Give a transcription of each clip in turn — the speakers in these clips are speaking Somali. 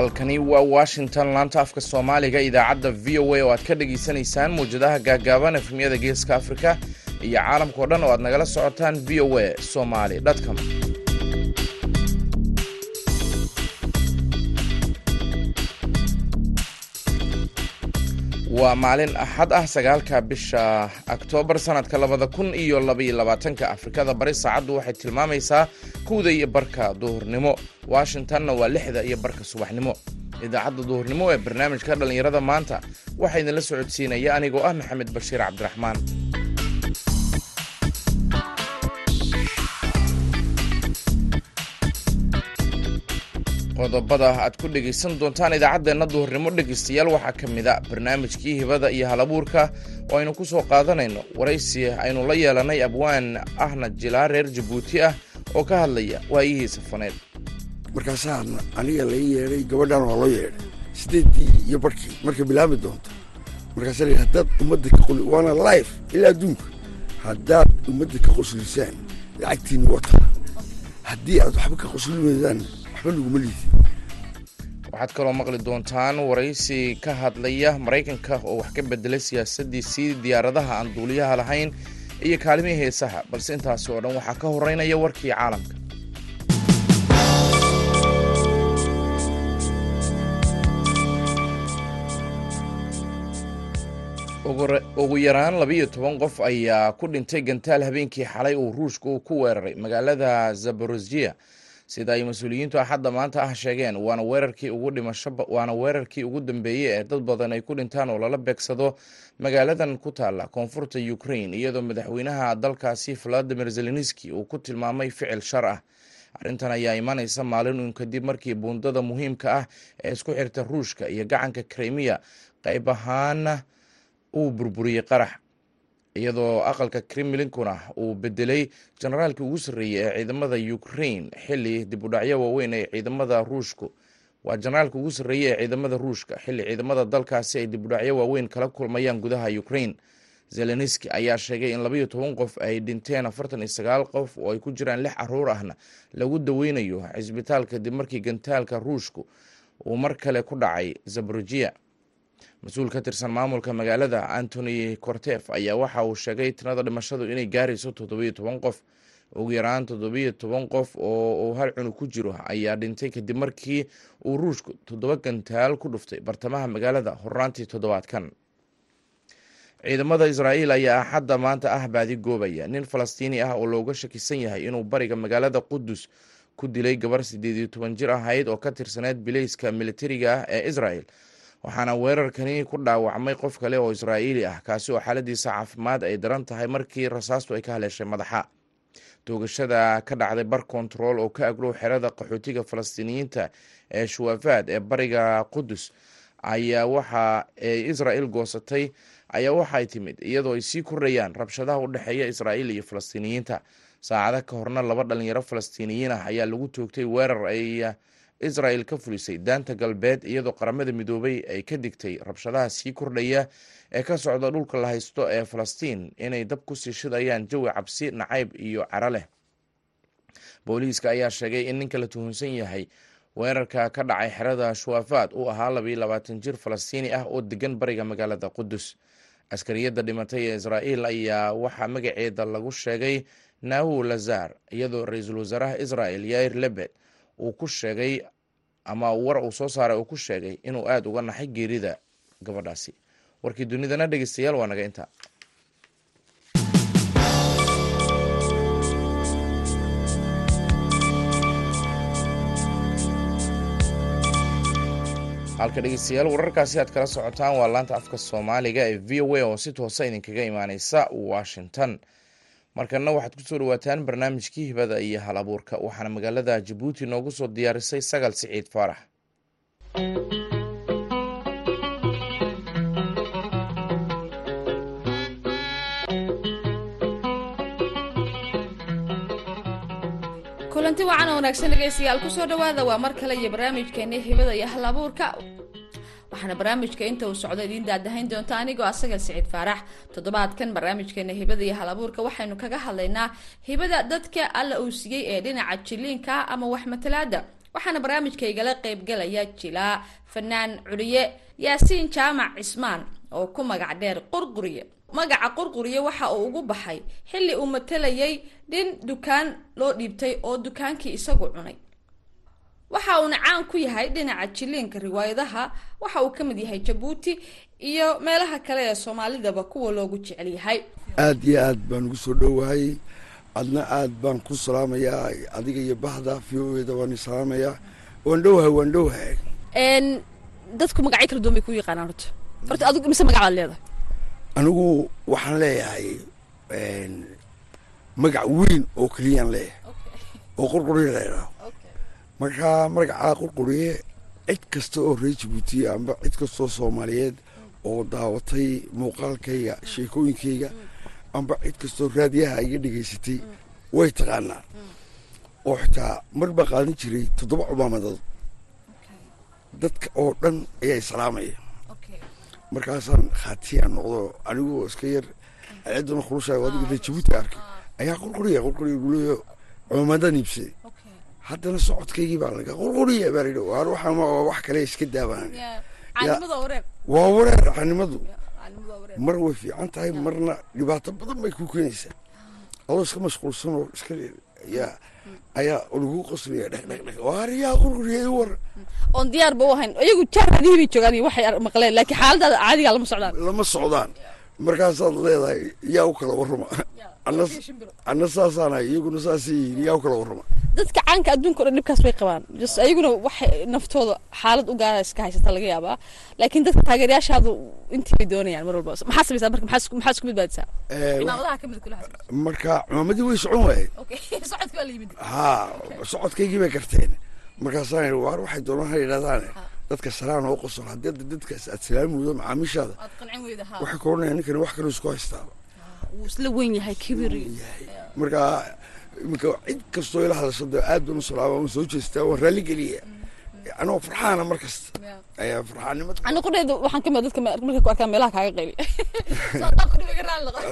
halkani waa washington. Laanta afka soomaaliga idaacadda v o a oo aad ka dhagaysanaysaan mawjadaha gaagaaban efemyada geeska afrika iyo caalamka o dhan oo aad nagala socotaan v o a somaly com waa maalin axad ah sagaalka bisha oktoobar sanadka labada kun iyo labaiyo labaatanka afrikada. Bari saacaddu waxay tilmaamaysaa kowda iyo barka duhurnimo. Washingtonna waa lixda iyo barka subaxnimo. Idaacadda duhurnimo ee barnaamijka dhallinyarada maanta waxaa idinla socodsiinaya anigoo ah maxamed bashiir cabdiraxmaan qodobada aad ku dhegaysan doontaan idaacaddeenna duhurnimo dhegaystayaal waxaa ka mid a barnaamijkii hibada iyo halabuurka. Oo aynu ku soo qaadanayno waraysi aynu la yeelanay abwaan ahna jilaa reer jabuuti ah oo ka hadlaya waayihii safaneed markaasaa aniga lai yeedhay gabadhan waa loo yeedhay sideeddii iyo barhkii markay bilaabi doonto markaasa la haddaad ummadda ka quli waana life ilaa adduunka. Haddaad ummadda ka qoslisaan lacagtiinna wata haddii aad waxba ka qosli weydaan waxaad kaloo maqli doontaan waraysi ka hadlaya maraykanka oo wax ka bedelay siyaasadiisii diyaaradaha aan duuliyaha lahayn iyo kaalimihii heesaha balse intaasi oo dhan waxaa ka horeynaya warkii caalamka. Ugu yaraan labiiyo toban qof ayaa ku dhintay gantaal habeenkii xalay uu ruushku ku weeraray magaalada zaborozia sida ay mas'uuliyiintu axadda maanta ah sheegeen waana weerarkii ugu dhimasho waana weerarkii ugu dambeeyey ee dad badan ay ku dhintaan oo lala beegsado magaaladan ku taalla koonfurta ukraine iyadoo madaxweynaha dalkaasi valadimir zelenski uu ku tilmaamay ficil shar ah. Arrintan ayaa imanaysa maalin uun kadib markii buundada muhiimka ah ee isku xirta ruushka iyo gacanka krimiya qayb ahaan uu burburiyey qarax iyadoo aqalka kremlinkuna uu bedelay generaalkii ugu sarreeyey ee ciidamada ukraine. Xili dib udhacyo waaweyn ee ciidamada ruushku. Waa generaalka ugu sarreeyey ee ciidamada ruushka. Xilli ciidamada dalkaasi ay dib udhacyo waaweyn kala kulmayaan gudaha ukraine. Zelenski ayaa sheegay in labayo toban qof ay dhinteen afartan iyo sagaal qof oo ay ku jiraan lix carruur ahna lagu daweynayo cisbitaal kadib markii gantaalka ruushku. Uu mar kale ku dhacay zaborojia mas'uul ka tirsan maamulka magaalada antony cortef ayaa waxa uu sheegay tirada dhimashadu inay gaarayso toddobiyo toban qof ugu yaraan toddobiyo toban qof oo uu hal cunug ku jiro ayaa dhintay kadib markii uu ruushku toddoba gantaal ku dhuftay bartamaha magaalada horraantii toddobaadkan. Ciidamada israa'iil ayaa axadda maanta ah baadi goobaya. Nin falastiini ah oo looga shakisan yahay inuu bariga magaalada qudus ku dilay gabar siddeed iyo toban jir ahayd oo ka tirsaneyd bileyska militariga ah ee israel waxaana weerarkani ku dhaawacmay qof kale oo israa'iili ah kaasi oo xaaladiisa caafimaad ay daran tahay markii rasaastu ay ka haleeshay madaxa. Toogashada ka dhacday bar kontarool oo ka agdhow xerada qaxootiga falastiiniyiinta ee shuwafaad ee bariga qudus ayaa waxa ay israa'iil goosatay ayaa waxay timid iyadoo ay sii kordhayaan rabshadaha u dhexeeya israa'iil iyo falastiiniyiinta saacado ka horna laba dhalinyaro falastiiniyiin ah ayaa lagu toogtay weerar ay israel ka fulisay daanta galbeed iyadoo qaramada midoobay ay ka digtay rabshadaha sii kordhaya ee ka socda dhulka la haysto ee falastiin inay dab ku sii shidayaan jawi cabsi nacayb iyo caro leh. Booliiska ayaa sheegay in ninka la tuhunsan yahay weerarka ka dhacay xerada shuwafaad uu ahaa labayo labaatan jir falastiini ah oo degan bariga magaalada qudus askariyadda dhimatay ee israa'iil ayaa waxaa magaceeda lagu sheegay nahu lazar iyadoo ra'iisul wasaaraha israel yair lebed uu ku sheegay ama war uu soo saaray uu ku sheegay inuu aada uga naxay geerida gabadhaasi. Warkii dunidana dhegeystayaal waa naga intaa. Halka dhegeystayaal wararkaasi aad kala socotaan waa laanta afka soomaaliga ee v o a oo si toosa idinkaga imaaneysa washington markana waxaad ku soo dhawaataan barnaamijkii hibada iyo hal abuurka waxaana magaalada jabuuti noogu soo diyaarisay sagal siciid faarax kulanti wacan oo wanaagsan dhegeystayaal ku soo dhawaada waa mar kale iyo barnaamijkeeni hibada iyo hal waxaana barnaamijka inta uu socdo idiin daadahayn doonta anigoo asaga siciid faarax. Toddobaadkan barnaamijkeena hibada iyo halabuurka waxaynu kaga hadlaynaa hibada dadka alla uu siiyey ee dhinaca jiliinka ama wax matalaada waxaana barnaamijkaygala qeybgalaya jilaa fanaan culiye yaasiin jaamac cismaan oo ku magac dheer qurquriye. Magaca qurquriye waxa uu ugu baxay xilli uu matalayay dhin dukaan loo dhiibtay oo dukaankii isagu cunay waxa uuna caan ku yahay dhinaca jiliinka riwaayadaha. Waxa uu ka mid yahay jabuuti iyo meelaha kale ee soomaalidaba kuwa loogu jecel yahay. Aad iyo aad baan ugu soo dhowahay adna aad baan ku salaamayaa. Adiga iyo bahda v o eda waan salaamayaa. Waan dhowahay waan dhowahay dadku magacyo kala duwan bay ku yaqaanaan horta. Horta adigu mise magac baad leedahay. Anigu waxaan leeyahay magac weyn oo keliyaan leeyahay. Oo qurquriye la idhaaho markaa magacaa qurquriye cid kasta oo reer jabuutiya amba cid kastoo soomaaliyeed oo daawatay muuqaalkayga sheekooyinkayga amba cid kastoo raadiyaha iga dhegaysatay way taqaanaa. Oo xitaa mar baa qaadan jiray toddoba cumaamadood dadka oo dhan ayaa islaamaya markaasaan khaatiyaan noqdo anigoo iska yar ceeduna kulushaay adiga dee jabuuti arkay. Ayaa qurquriya qurquriya guleeyo cumaamadan iibsaday haddana socodkaygii baa laga qurquriya baa layidhi waar waxaan waa wax kale iska daabaan waa wareer. Caanimadu mar way fiican tahay marna dhibaato badan bay ku keenaysaa. Adoo iska mashquulsan oo iska ayaa ayaa lagu qoslaya dheg dheg dheg waar yaa qurquriya i war. Oon diyaar ba u ahayn. Iyagu jaarkadihii bay joogaan iyo waxay maqleen laakiin xaaladaada caadigaa lama socdaan. Lama socdaan markaasaad leedahay yaa u kala warrama anna saasaanahay iyaguna saasay yihiin yaa u kala warrama dadka caanka adduunka o dhan dhibkaas bay qabaan. Ayaguna waxay naftooda xaalad u gaara iska haysata laga yaabaa. Laakiin dadka taageerayaashaadu intii bay doonayaan mar walba. Maxaa samaysaa marka? Maxaa maxaa isku badbaadisaa mid kula marka cimaamadii way socon waayeen haa socodkaygii bay garteen markaasaan idhi waar waxay doonaan ha yidhahdaane dadka salaan oo qosol haddii dadkaas aad salaami weydo macaamiishaada waxay koranayaan ninkani wax kale isku haystaaba. Wuu isla weyn yahay kibir marka iminka cid kastoo ila hadashada aad baan u salaama waan soo jeestaa waan raalli geliya. Anoo farxaana mar kasta ayaa farxaanimada aniga qudheeda waxaan ka mid dadka markay ku arkaan meelaha kaaga qayli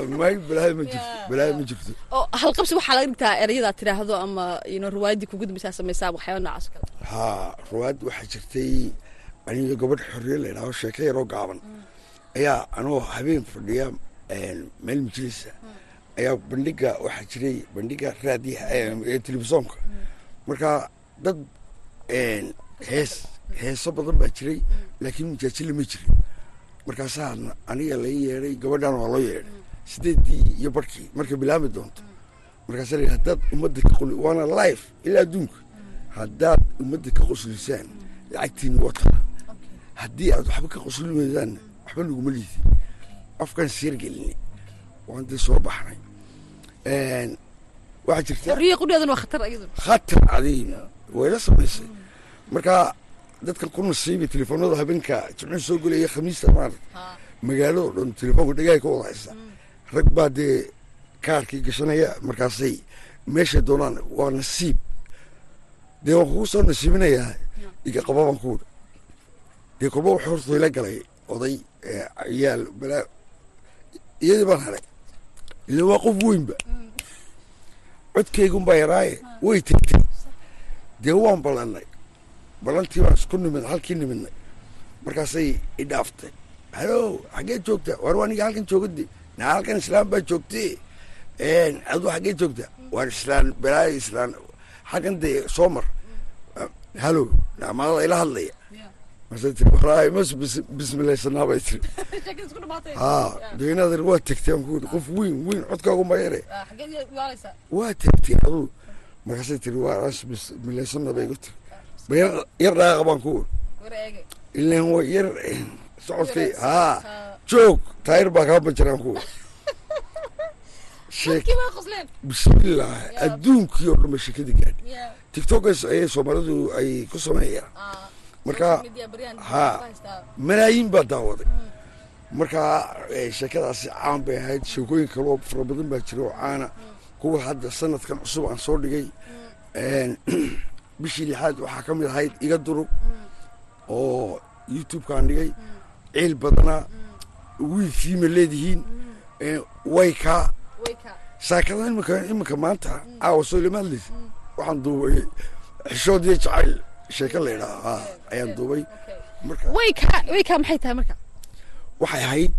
may balaayo ma jirto balaayo ma jirto. Oo halqabsi waxaa laga dhigtaa erayadaad tidhaahdo ama ino riwaayadii kugu dambaysaa samaysaa waxyaaba noocaas kale. Haa ruwaad waxaa jirtay aniga gabadh xorriye la idhaaho sheeko yaroo gaaban ayaa anoo habeen fadhiya meel majlisa ayaa bandhiga waxaa jiray bandhiga raadiyaha ee telefisonka marka dad hees heeso badan baa jiray laakiin majaajila ma jirin markaasaa aniga lai yeedhay gabadhan waa loo yeedhay sideedii iyo barkii markay bilaami doonto markaasa la ummadda ka waana life ilaa adduunka haddaad ummadda ka qoslisaan lacagtiina wataa haddii aad waxba ka qoslin weydaanna waxba laguma liidi afkaan siyar gelinay waan dee soo baxnay. Waxaa jirta khatar cadiim wayla samaysay. Marka dadkan ku nasiibay telefoonada habeenka jimco soo gelaya khamiista maarata magaalado dhan telefoonka dhagaay ka wada haysta. Rag baa dee kaarkii gashanaya markaasay meeshay doonaan waa nasiib. Dee waan kugu soo nasiibinayaa iga qaba baan kuudha dee kolba wax horta ila galay oday ciyaal balaa iyadii baan helay ila waa qof weynba. Codkaygun baa yaraaye way tegtay. Dee waan ballannay ballantii baan isku nimid halkii nimidnay. Markaasay i dhaaftay. Halo xaggee joogta? War aniga halkan joogade naa halkan islaan baa joogtay aduu xaggee joogta? Waan islaan balaayo islaan. Halkan dee soo mar. Halo naamaadada ila hadlaya marsa tiri walahi mas bismilaysanaa bay tiri haa deenadan waa tegtay aan kuuri qof weyn weyn codkaagu mayare waa tegtay aduu markaasay tiri waa bismilaysana bay igu tiri ba yar dhaaqa baan ku uri ilan waa yar socodkay haa joog taayir baa kaa banjaraan ku. Uri sheek bismillah adduunkii oo dhan ba sheekadii gaadhi tiktokas ayay soomaalidu ay ku sameeyaan marka ha malaayiin baa daawaday. Marka sheekadaasi caan bay ahayd sheekooyin kaloo fara badan baa jira oo caana. Kuwa hadda sanadkan cusub aan soo dhigay bishii lixaad waxaa ka mid ahayd iga durug oo youtube-kaan dhigay. Ciil badanaa wiilkiima leedihiin waykaa saakada imika iminka maanta caawa soo lama hadlaysa waxaan duubay xishood iyo jacayl sheeko la idhaa ha ayaan duubay. marka maxay tahay marka? Waxay ahayd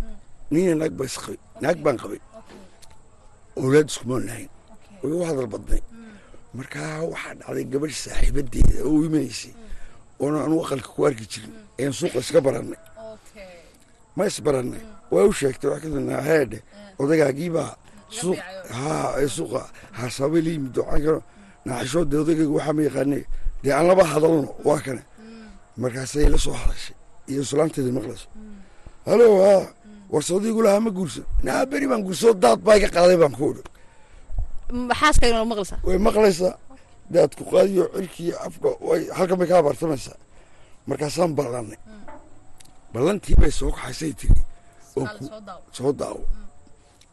nina naag baan qabay. Owlaad iskumaan lahayn way u hadal badnay. Markaa waxaa dhacday gabadh saaxiibadeeda oo u imanaysay oona anu aqalka ku arki jirin. Ayaan suuqa iska barannay. Ma isbarannay waa u sheegtay wax kadibna heedhe odagaagiibaa suuq haa ee suuqa haasaabay la yimid waxaan kano naaxishoo dee odagayga waxaa ma yaqaanay dee aan laba hadalno waa kana markaasay la soo hadashay iyo islaanteeda maqlayso. Halo haa war sawdiigu lahaa ma guursan naa beri baan guursoo daad baa iga qaaday baan ku maqlaysaa way maqlaysaa daadku qaadiyo cirkiiyo afka way halkan bay kaa bartamaysaa markaasaan ballannay ballantii bay soo kaxaysay tiri. Oo ku soo daawo.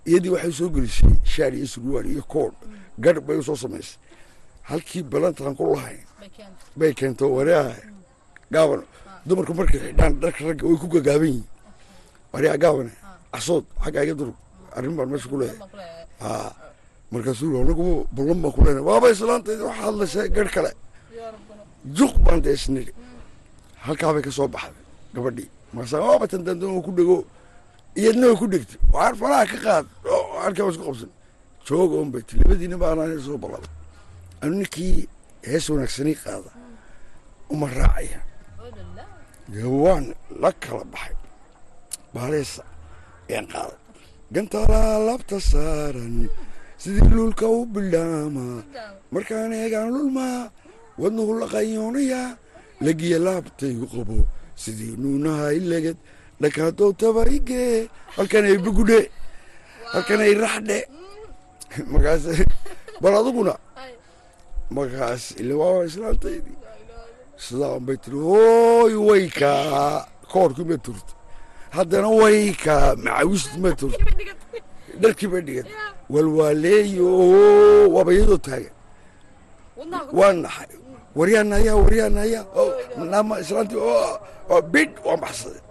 Iyadii waxay soo gelisay shaar iyo surwaal iyo koodh garh bay u soo samaysay. Halkii ballantaan ku lahayn bay keento wareeha gaaban. Dumarku markay xidhaan dharka ragga way ku gagaaban yihiin. Wareeha gaabane casood xagga iga durug arrin baan meesha ku leeyahay. Haa markaasuu anagu ballan baan ku leenahay waaba islaantayda waxa hadlaysaa garh kale. Juq baan dee isnidhi halkaa bay ka soo baxday gabadhii. Markaasa waaba tan dandan ku dhego. Iyadna ku dhegtay waar faraha ka qaad. Waa isku qabsan. Jooga un bay ti labadiina baanaan soo ballan anu ninkii hees wanaagsani qaada uma raacaya waan la kala baxay. Baaleesa ayaan qaaday. Gantalaa labta saaran sidii luulka u bildhaama. Markaan eegaan lulmaa wadnuhu la qayoonaya lagiya laabtaygu qabo sidii nuunaha ileged dhakaadoo tabaigee halkan ay bugudhe halkan ay raxdhe. Markaas bal aduguna markaas ila waa islaantaydi sidaan bay tiri hooy waykaa koorkii ma turta haddana waykaa macawist ma turta dharkii bay dhigan walwaaleeyo waaba iyadoo taagan waa naxay waryaanaya waryaanaya nama islaantii bid waan baxsaday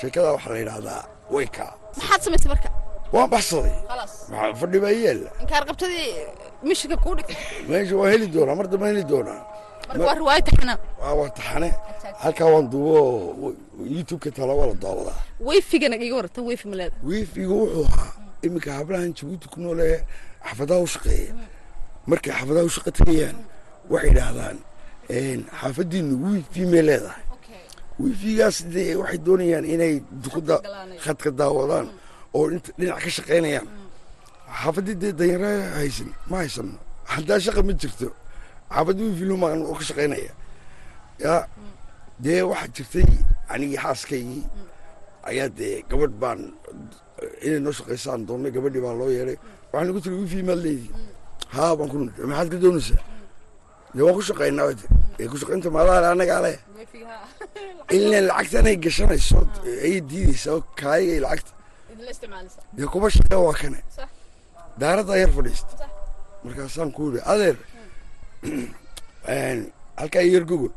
sheekadaa waxaa la yidhahdaa waykaa maxaad samaysay marka waan baxsaday fadhi baa yeela inkaar qabtadii meesha waan heli doonaa mar dambe heli doonaa. Waa waa waa taxane. Halkaa waan duubo youtube-ka tala waa la maleeda wiifiga wuxuu ahaa iminka hablahan jabuuti ku nool ee xafadaha u shaqeeya. Markay xafadaha u shaqo tegayaan waxay idhaahdaan xaafadiinu wiifi may leedahay. Wiifigaas dee waxay doonayaan inay dukuda khadka daawadaan oo dhinac ka shaqaynayaan xaafadii dee danyara haysan ma haysano haddaa shaqa ma jirto. Xaafadii wiifi lumaan oo ka shaqaynaya. Ya dee waxaa jirtay anigii xaaskaygii. Ayaa dee gabadh baan inay noo shaqaysaan doonnay gabadhii baa loo yeedhay waxaan igu tiri wifi maad leedii haa baan ku nidhi maxaad ka doonaysaa dee waan ku shaqaynaa ee ku shaqaynta maadaale annagaa leh ilaa lacagtanay gashanayso ayay diidaysaa oo kaayigay lacagta. Dee kuba shaqe waa kane daaraddaa yar fadhiista. Markaasaan ku yidhi adeer halkaa yar gogol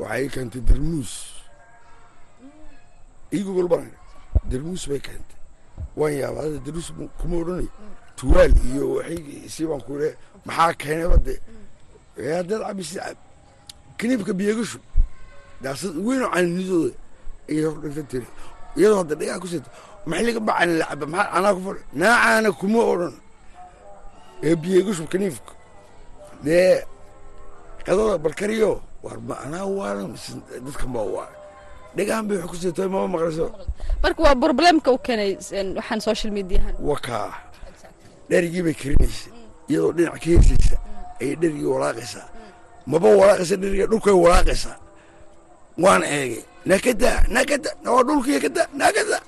waxay keentay darmuus ii gogol baan darmuus bay keentay. Waan yaabaa ada darmuus kuma odhanay tuwaal iyo waxay sii baan ku yidhi maxaa keenayba de haddaad cabisi cab kiniibka biyagashu daasad weynoo caninidooda ayay hor dhigta tiri iyadoo hadda dhigaa ku sita maxliga bacani la caba maxaa anaa ku fadhi naacaana kuma odhan ee biyagashu kiniifka dee qadada barkariyo war ma anaa waalan dadkan baa waa dhigaan bay wax ku sita mama maqlayso? Marka waa problemka u keenay waxaan social mediahan wakaa dherigii bay karinaysay. Iyadoo dhinac ka heesaysa ayay dherigii walaaqaysaa. Maba walaaqaysa dheriga dhulkay walaaqaysaa. Waan eegay nakada nakada waa dhulkii kada nakada.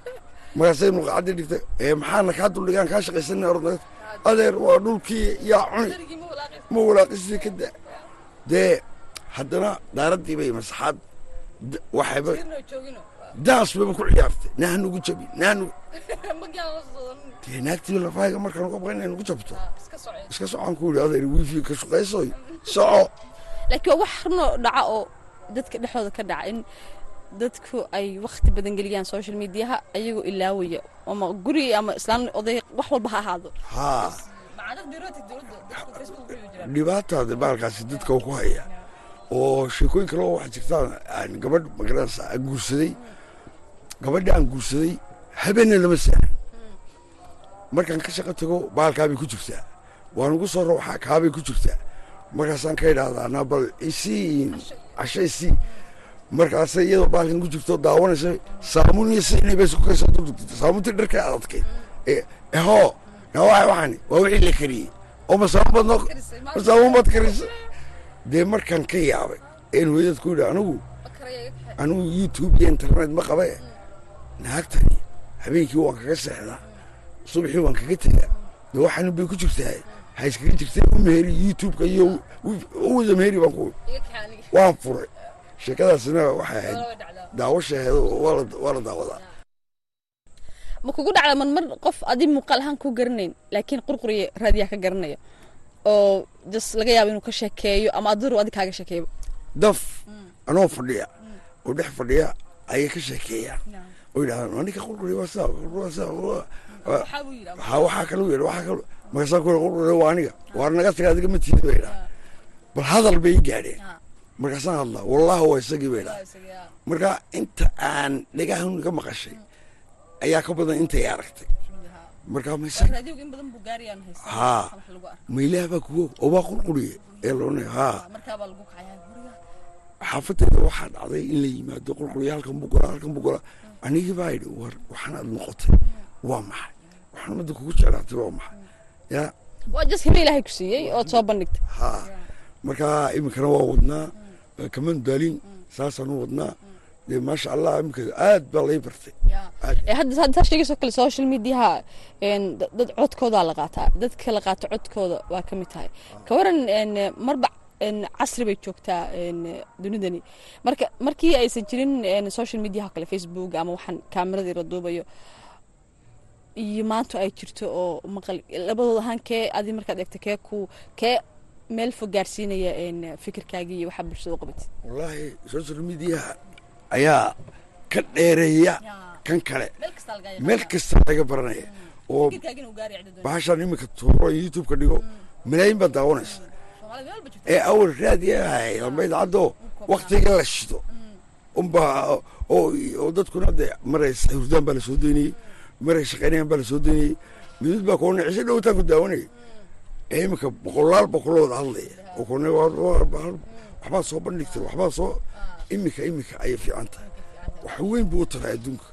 Markaasay nuqacadii dhigtay ee maxaana kaa duldhigaan kaa shaqaysanay orda adeer waa dhulkii yaa cuni. Ma walaaqisii kada dee haddana daaraddii bay masaxaad waxayba daas bayba ku ciyaartay. Naanugu jabi naanugu dee naagtii lafahayga markaan uga baqay inay jabto. Iska socon. Ku yidhi adeer wifi ka shaqaysoy soco. Laakiin wax runoo dhaca oo dadka dhexdooda ka dhaca in dadku ay wakti badan geliyaan social mediaha ayagoo ilaawaya ama guri ama islaan oday wax walba ha ahaado. Haa dhibaataada baalkaasi dadka ku haya. Oo sheekooyin kale oo waxaa jirtaan aan gabadh magaranaysa aan guursaday gabadha aan guursaday habeenna lama saaran markaan ka shaqo tago baalkaabay ku jirtaa. Waan ugu soo rawxaa kaabay ku jirtaa. Markaasaan ka idhaahdaa naa bal isii casho isii markaasay iyadoo baalkan ku jirto daawanaysa saamuun iyo siinay bay isku dudugtay saamuuntii dharka adadkay ehoo naa waa waxani waa wixii la kariyey. Oo ma saamuun baad ma saamuun baad karisa? Dee markaan ka yaabay een hooyadad ku yidhi anigu anigu youtube iyo internet ma qabe naagtani habeenkii waan kaga seexdaa. Subaxii waan kaga tegaa dee waxaanu bay ku jirtaa ha iskaga jirtay u meheri youtubeka iyo u wada meheri baan ku waan furay. Sheekadaasina waxay ahayd daawashaheeda waa la daawadaa ma kugu dhacda man mar qof adi muuqaal ahaan ku garanayn laakiin qurquriya raadiyaa ka garanaya oo jas laga yaabo inuu ka sheekeeyo ama adur adi kaaga sheekeeyo. Daf anoo fadhiya oo dhex fadhiya ayay ka sheekeeyaan oo yidhahdaan aninka qurquriya waa saa waa saa waxaa kaluu yidhi waxaa kaluu ku qurquriya waa aniga. Waar naga taga adiga ma tiidi bay idhaha bal hadal bay i gaadheen markaasaan hadlaa wallahi waa isagii bay idhaha marka inta aan dhagahan ka maqashay ayaa ka badan intay aragtay. Markaa haa. Maylaha baa kuwo oo waa qurquriye ee loona haa. Xaafadeeda waxaa dhacday in la yimaado qurquriya halkan buu golaa halkan buu golaa anigii baa yidhi war waxaan aad noqotay. Waa maxay? Waxaan ummadda kugu jeclaatay waa maxay? Yaa. Waa jas hibe ilaahay ku siiyey ood soo bandhigtay. Haa. Markaa iminkana waa wadnaa kaman daalin saasaan u wadnaa dee maasha allah iminka aad baa lay bartay. Hadda sheegayso kale social mediaha dad codkoodaa la qaataa. Dadka la qaato codkooda waa ka mid tahay. Ka waran marba casri bay joogtaa dunidani. Marka markii aysan jirin social mediaha kale facebook ama waxaan kaameradii la duubayo iyo maanta ay jirto oo maqal labadooda ahaan kee adi markaad eegto kee ku kee meel fog gaarsiinaya fikirkaagii iyo waxaa bulshada u qabatid wallaahi social mediaha ayaa ka dheereeya kan kale. Meel kasta laga baranaya oo bahashaan iminka tuuro youtube-ka dhigo malaayin baad daawanaysa. Ee awal raadiya ahay lamba idaacaddo waktiga la shido. Unba oo dadkuna de maray hurdaan baa la soo daynayey maray shaqaynayaan baa la soo daynayey midid baa koona cisho dhowtaan ku daawanayay ee iminka boqolaal boqolooda hadlaya waxbaa soo bandhigtay waxbaa soo iminka iminka ayay fiican tahay. Wax weyn buu taray adduunka.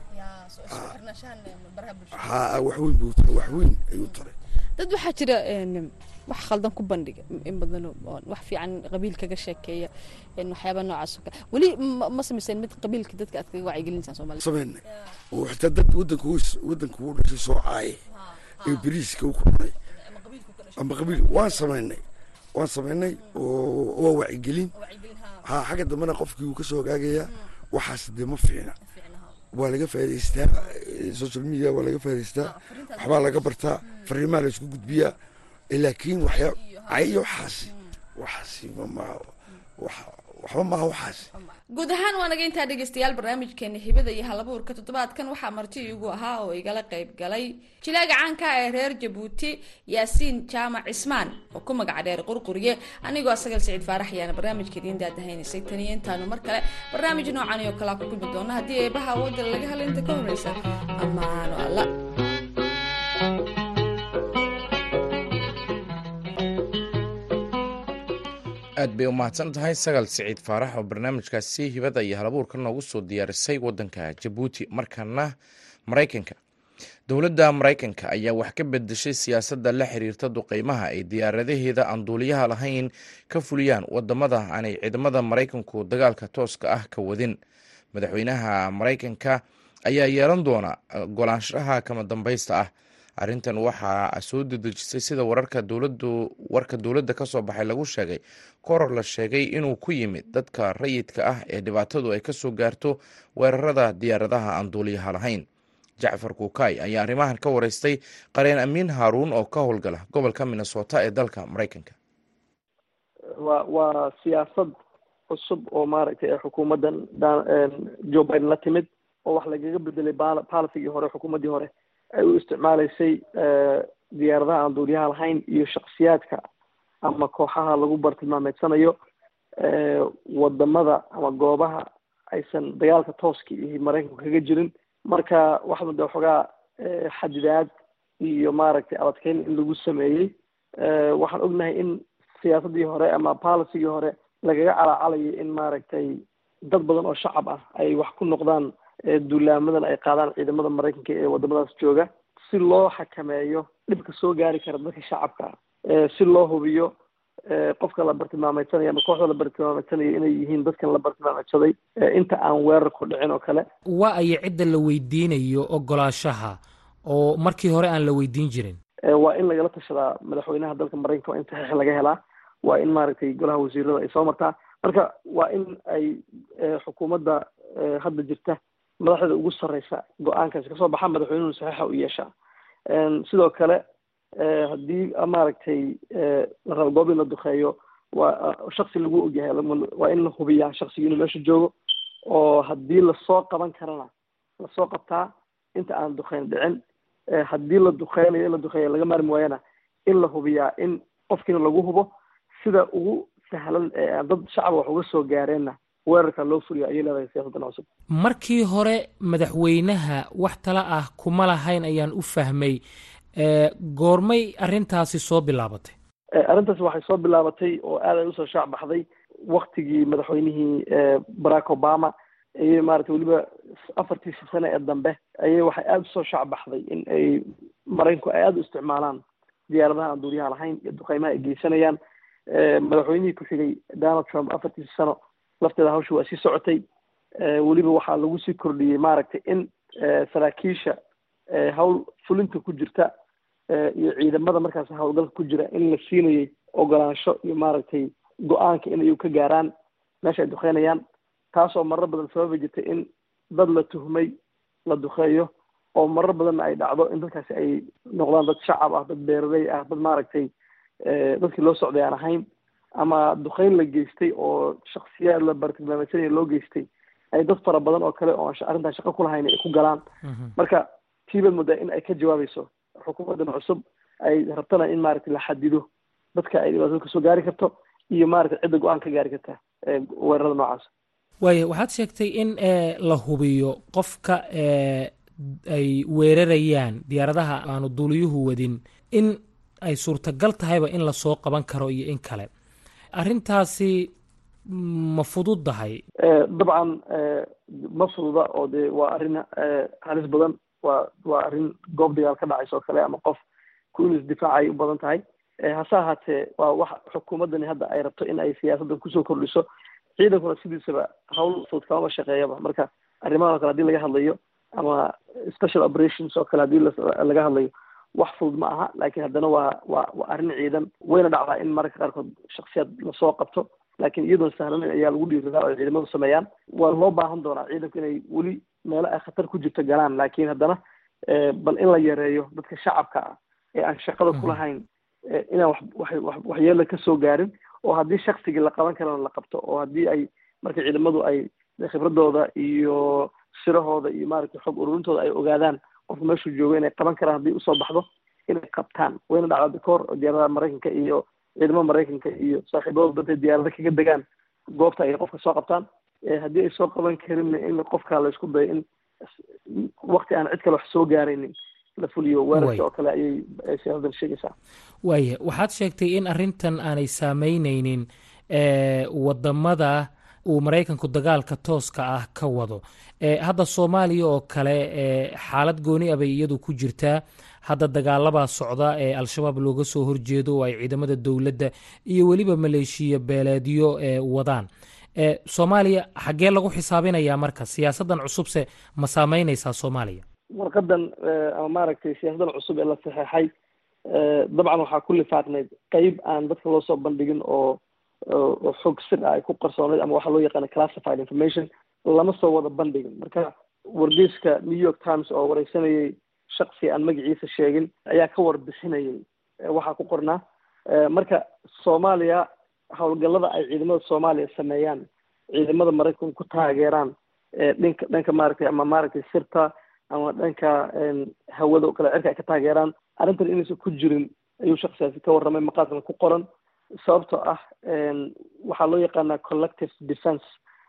Wax weyn buu taray wax weyn ayuu taray. Dad waxaa jira wax khaldan ku bandhiga in badan wax fiican qabiil kaga sheekeeya waxyaaba noocaas oo kale weli ma samayseen mid qabiilka dadka aad kaga wacyigelinaysaan soomaalida sameynay oo xitaa dad waddanku waddanku u dhashay soo caaye. Ee beriiska u kulmay ama qabiil waan samaynay waan samaynay oo waa wacyigelin. Ha xagga dambena qofkii wuu ka soo hagaagayaa waxaas dee ma fiicna. Waa laga faa'idaystaa social media waa laga faa'idaystaa waxbaa laga bartaa. fariimaha la isku gudbiyaa. Laakiin waxyaa cayo waxaasi. Waxaasi mama waxba maaha waxaasi guud ahaan waa naga intaa dhegeystayaal barnaamijkeena hibada iyo halabuurka toddobaadkan waxaa marti iigu ahaa oo igala qayb galay jilaaga caanka ee reer jabuuti yaasiin jaamac cismaan oo ku magaca dheer qurquriye. Anigoo asagal siciid faarax ayaana barnaamijka idiin daadahaynaysay taniyo intaanu mar kale barnaamij noocan oo kalaa ku kulmi doona haddii eebaha awoodda laga helo inta ka horeysa amaano alla aad bay u mahadsan tahay. Sagal siciid faarax oo barnaamijkaasi hibada iyo halabuurka noogu soo diyaarisay waddanka jabuuti markana maraykanka dowladda maraykanka ayaa wax ka bedeshay siyaasadda la xiriirta duqeymaha ay diyaaradaheeda aan duuliyaha lahayn ka fuliyaan waddamada aanay ciidamada maraykanku dagaalka tooska ah ka wadin. Madaxweynaha maraykanka ayaa yeelan doona golaanshaha kama dambaysta ah arrintan waxaa soo dedejisay sida wararka dowladu warka dowladda ka soo baxay lagu sheegay. Koror la sheegay inuu ku yimid dadka rayidka ah ee dhibaatadu ay ka soo gaarto weerarada diyaaradaha aan duuliyaha lahayn. Jacfar kuukay ayaa arrimahan ka wareystay qareen amiin haaruun oo ka howlgala gobolka minnesota ee dalka maraykanka. Wa waa siyaasad cusub oo maaragtay xukuumaddan joe biden la timid oo wax lagaga bedelay baalicigii hore xukuumaddii hore ay u isticmaalaysay diyaaradaha aan duuliyaha lahayn iyo shaksiyaadka ama kooxaha lagu bartilmaameedsanayo waddamada ama goobaha aysan dagaalka tooska iyo maraykanku kaga jirin. Marka waxaa mudda waxoogaa xadidaad iyo maaragtay abadkeyn in lagu sameeyey waxaan ognahay in siyaasaddii hore ama policygii hore lagaga calaacalayo in maaragtay dad badan oo shacab ah ay wax ku noqdaan duulaamadan ay qaadaan ciidamada maraykanka ee wadamadaas jooga si loo xakameeyo dhibka soo gaari kara dadka shacabka si loo hubiyo qofka la bartilmaameysanaya ama kooxda la bartilmaameysanaya inay yihiin dadkan la bartilmaameysaday inta aan weerar ku dhicin oo kale. Waa aya cidda la weydiinayo ogolaashaha oo markii hore aan la weydiin jirin? Waa in lagala tashadaa madaxweynaha dalka maraykanka waa in saxiix laga helaa. Waa in maaragtay golaha wasiirada ay soo martaa. Marka waa in ay xukuumadda hadda jirta madaxda ugu sarreysa go'aankaasi ka soo baxa madaxweynuhu saxiixa u yeeshaa sidoo kale haddii maaragtay la rabo goob in la duqeeyo waa shaksi lagu ogyahay waa in la hubiyaa shaksiga inuu meesha joogo oo haddii la soo qaban karana la soo qabtaa inta aan duqeyn dhicin haddii la duqeynayo in la duqeeyo laga maarmi waayana in la hubiyaa in qofkiina lagu hubo sida ugu sahlan ee dad shacaba wax uga soo gaareenna weerarka loo fuliyo ayay leedahay siyaasaddan cusub. Markii hore madaxweynaha wax tala ah kuma lahayn ayaan u fahmay goormay arrintaasi soo bilaabatay. Arrintaasi waxay soo bilaabatay oo aad ay u soo shaac baxday waktigii madaxweynihii barack obama ayay maaragtay weliba afartiisi sane ee dambe ayay waxay aada u soo shaac baxday in ay maraykanku ay aada u isticmaalaan diyaaradaha aan duuriyaha lahayn iyo duqeymaha ay geysanayaan. Madaxweynihii ku xigay donald trump afartiisi sano lafteeda hawsha waa sii socotay weliba waxaa lagu sii kordhiyey maaragtay in saraakiisha hawl fulinta ku jirta iyo ciidamada markaas hawlgalka ku jira in la siinayay ogolaansho iyo maaragtay go'aanka in ay ka gaaraan meesha ay duqeynayaan taasoo marar badan sababi jirtay in dad la tuhmay la duqeeyo oo marar badanna ay dhacdo in dadkaasi ay noqdaan dad shacab ah dad beeraley ah dad maaragtay dadkii loo socday aan ahayn ama duqeyn la geystay oo shaksiyaad la bartilmaameysanaya loo geystay ay dad fara badan oo kale oo arrintan shaqo ku lahayn ay ku galaan. Marka tiibaad moodaa in ay ka jawaabayso xukuumaddan cusub ay rabtana in maaragtay la xadido dadka ay dhibaatada ka soo gaari karto iyo maaragtay cidda go'aan ka gaari karta weerarada noocaas. Waaya waxaad sheegtay in la hubiyo qofka ay weerarayaan diyaaradaha aanu duuliyuhu wadin in ay suurtagal tahayba in la soo qaban karo iyo in kale arrintaasi ma fududdahay dabcan ma fududa oo dee waa arrin halis badan waa waa arrin goob dagaal ka dhacaysa oo kale ama qof ku in isdifaacay u badan tahay. Hase ahaatee waa wax xukuumaddani hadda ay rabto in ay siyaasaddan ku soo kordhiso. Ciidankuna sidiisaba hawl fudud kamama shaqeeyaba. Marka arrimahan oo kale haddii laga hadlayo ama special operations oo kale haddii laga hadlayo wax fudud ma aha laakiin haddana waa waa waa arrin ciidan. Wayna dhacdaa in mararka qaarkood shaksiyaad la soo qabto laakiin iyadoon sahlanin ayaa lagu dhiiridaa oo ay ciidamadu sameeyaan. Waa loo baahan doonaa ciidanku inay weli meelo ay khatar ku jirto galaan laakiin haddana bal in la yareeyo dadka shacabka ah ee aan shaqada ku lahayn inaan wax wax waxyeela ka soo gaarin oo haddii shaksigii la qaban karana la qabto oo haddii ay marka ciidamadu ay khibradooda iyo sirahooda iyo maaragtay xog ururintooda ay ogaadaan qofka meeshuu joogo inay qaban karaan haddii u soo baxdo inay qabtaan. Wayna dhacdaa bikoor oo diyaaradaha maraykanka iyo ciidamada maraykanka iyo saaxiibadooda dantay diyaarada kaga degaan. Goobta ay qofka soo qabtaan. Haddii ay soo qaban karinna in qofka la isku dayo in wakti aan cid kale wax soo gaaraynin la fuliyo weerarka oo kale ayay siyaasaddan sheegaysaa. Waaya waxaad sheegtay in arrintan aanay saameyneynin waddamada uu maraykanku dagaalka tooska ah ka wado. Hadda soomaaliya oo kale xaalad gooni ah bay iyadu ku jirtaa. Hadda dagaalabaa socda ee al-shabaab looga soo horjeedo oo ay ciidamada dowladda iyo weliba maleeshiya beeleedyo wadaan. Soomaaliya xaggee lagu xisaabinayaa marka? Siyaasaddan cusubse ma saameyneysaa soomaaliya? Warqadan ama maaragtay siyaasaddan cusub ee la saxeexay dabcan waxaa ku lifaaqnayd qeyb aan dadka loo soo bandhigin oo oo xog sir ah ay ku qarsoonayd ama waxaa loo yaqaana classified information lama soo wada bandhigin. Marka wargeyska new york times oo wareysanayay shaksi aan magaciisa sheegin ayaa ka warbixinayay waxaa ku qornaa marka soomaaliya howlgallada ay ciidamada soomaaliya sameeyaan ciidamada maraykanku ku taageeraan dhinka dhanka maaragtay ama maaragtay sirta ama dhanka hawada oo kale cirka ay ka taageeraan arrintan inaysan ku jirin ayuu shaksigaasi ka warramay maqaalkan ku qoran sababtoo ah waxaa loo yaqaanaa collective defense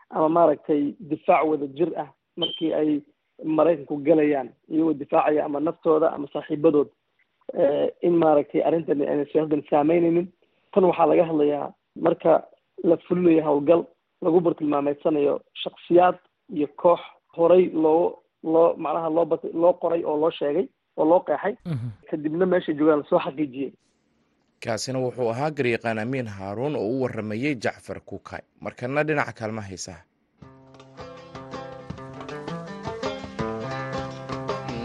ama maaragtay difaac wada jir ah markii ay maraykanku galayaan iyagoo difaacaya ama naftooda ama saaxiibadood in maaragtay arrintan ayna siyaasaddan saameynaynin. Tan waxaa laga hadlayaa marka la fulinayo howlgal lagu bartilmaameedsanayo shaksiyaad iyo koox horay loo loo macnaha loo bat loo qoray oo loo sheegay oo loo qeexay. Kadibna meesha joogaan la soo xaqiijiyey kaasina wuxuu ahaa garyaqaan amiin haaruun oo u waramayey jacfar kukay markana dhinaca kaalma haysaha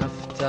nafta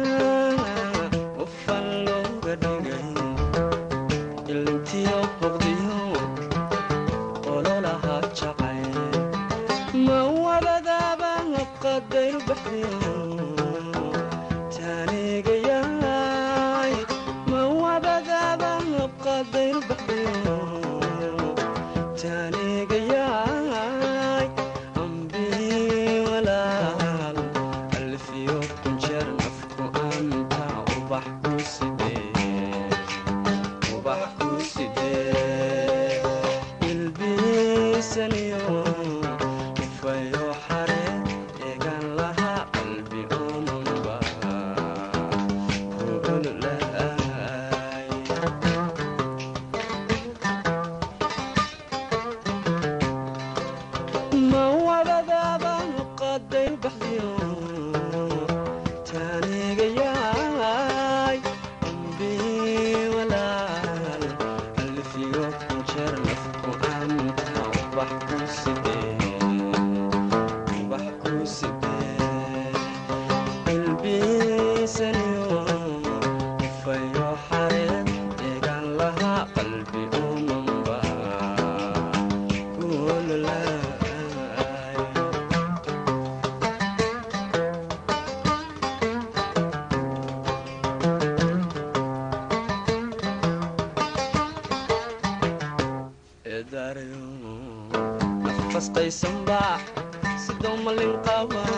sidoo malin qaba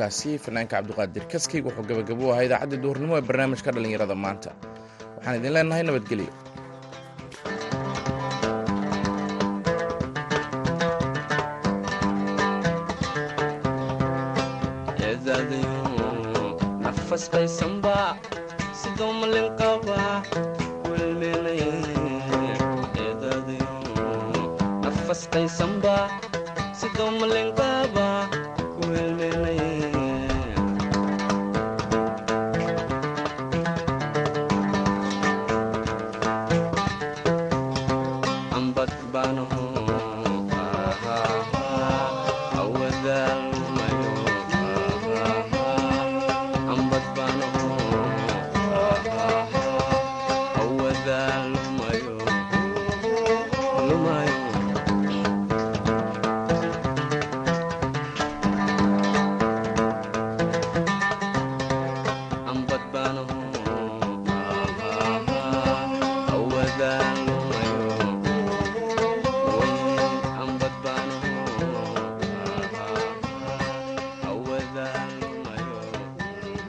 codkaasi fanaanka cabdiqaadir kaskeyg wuxuu gabagabo ahaa idaacadda duhurnimo ee barnaamijka dhallinyarada maanta. Waxaan idin leenahay nabadgelyo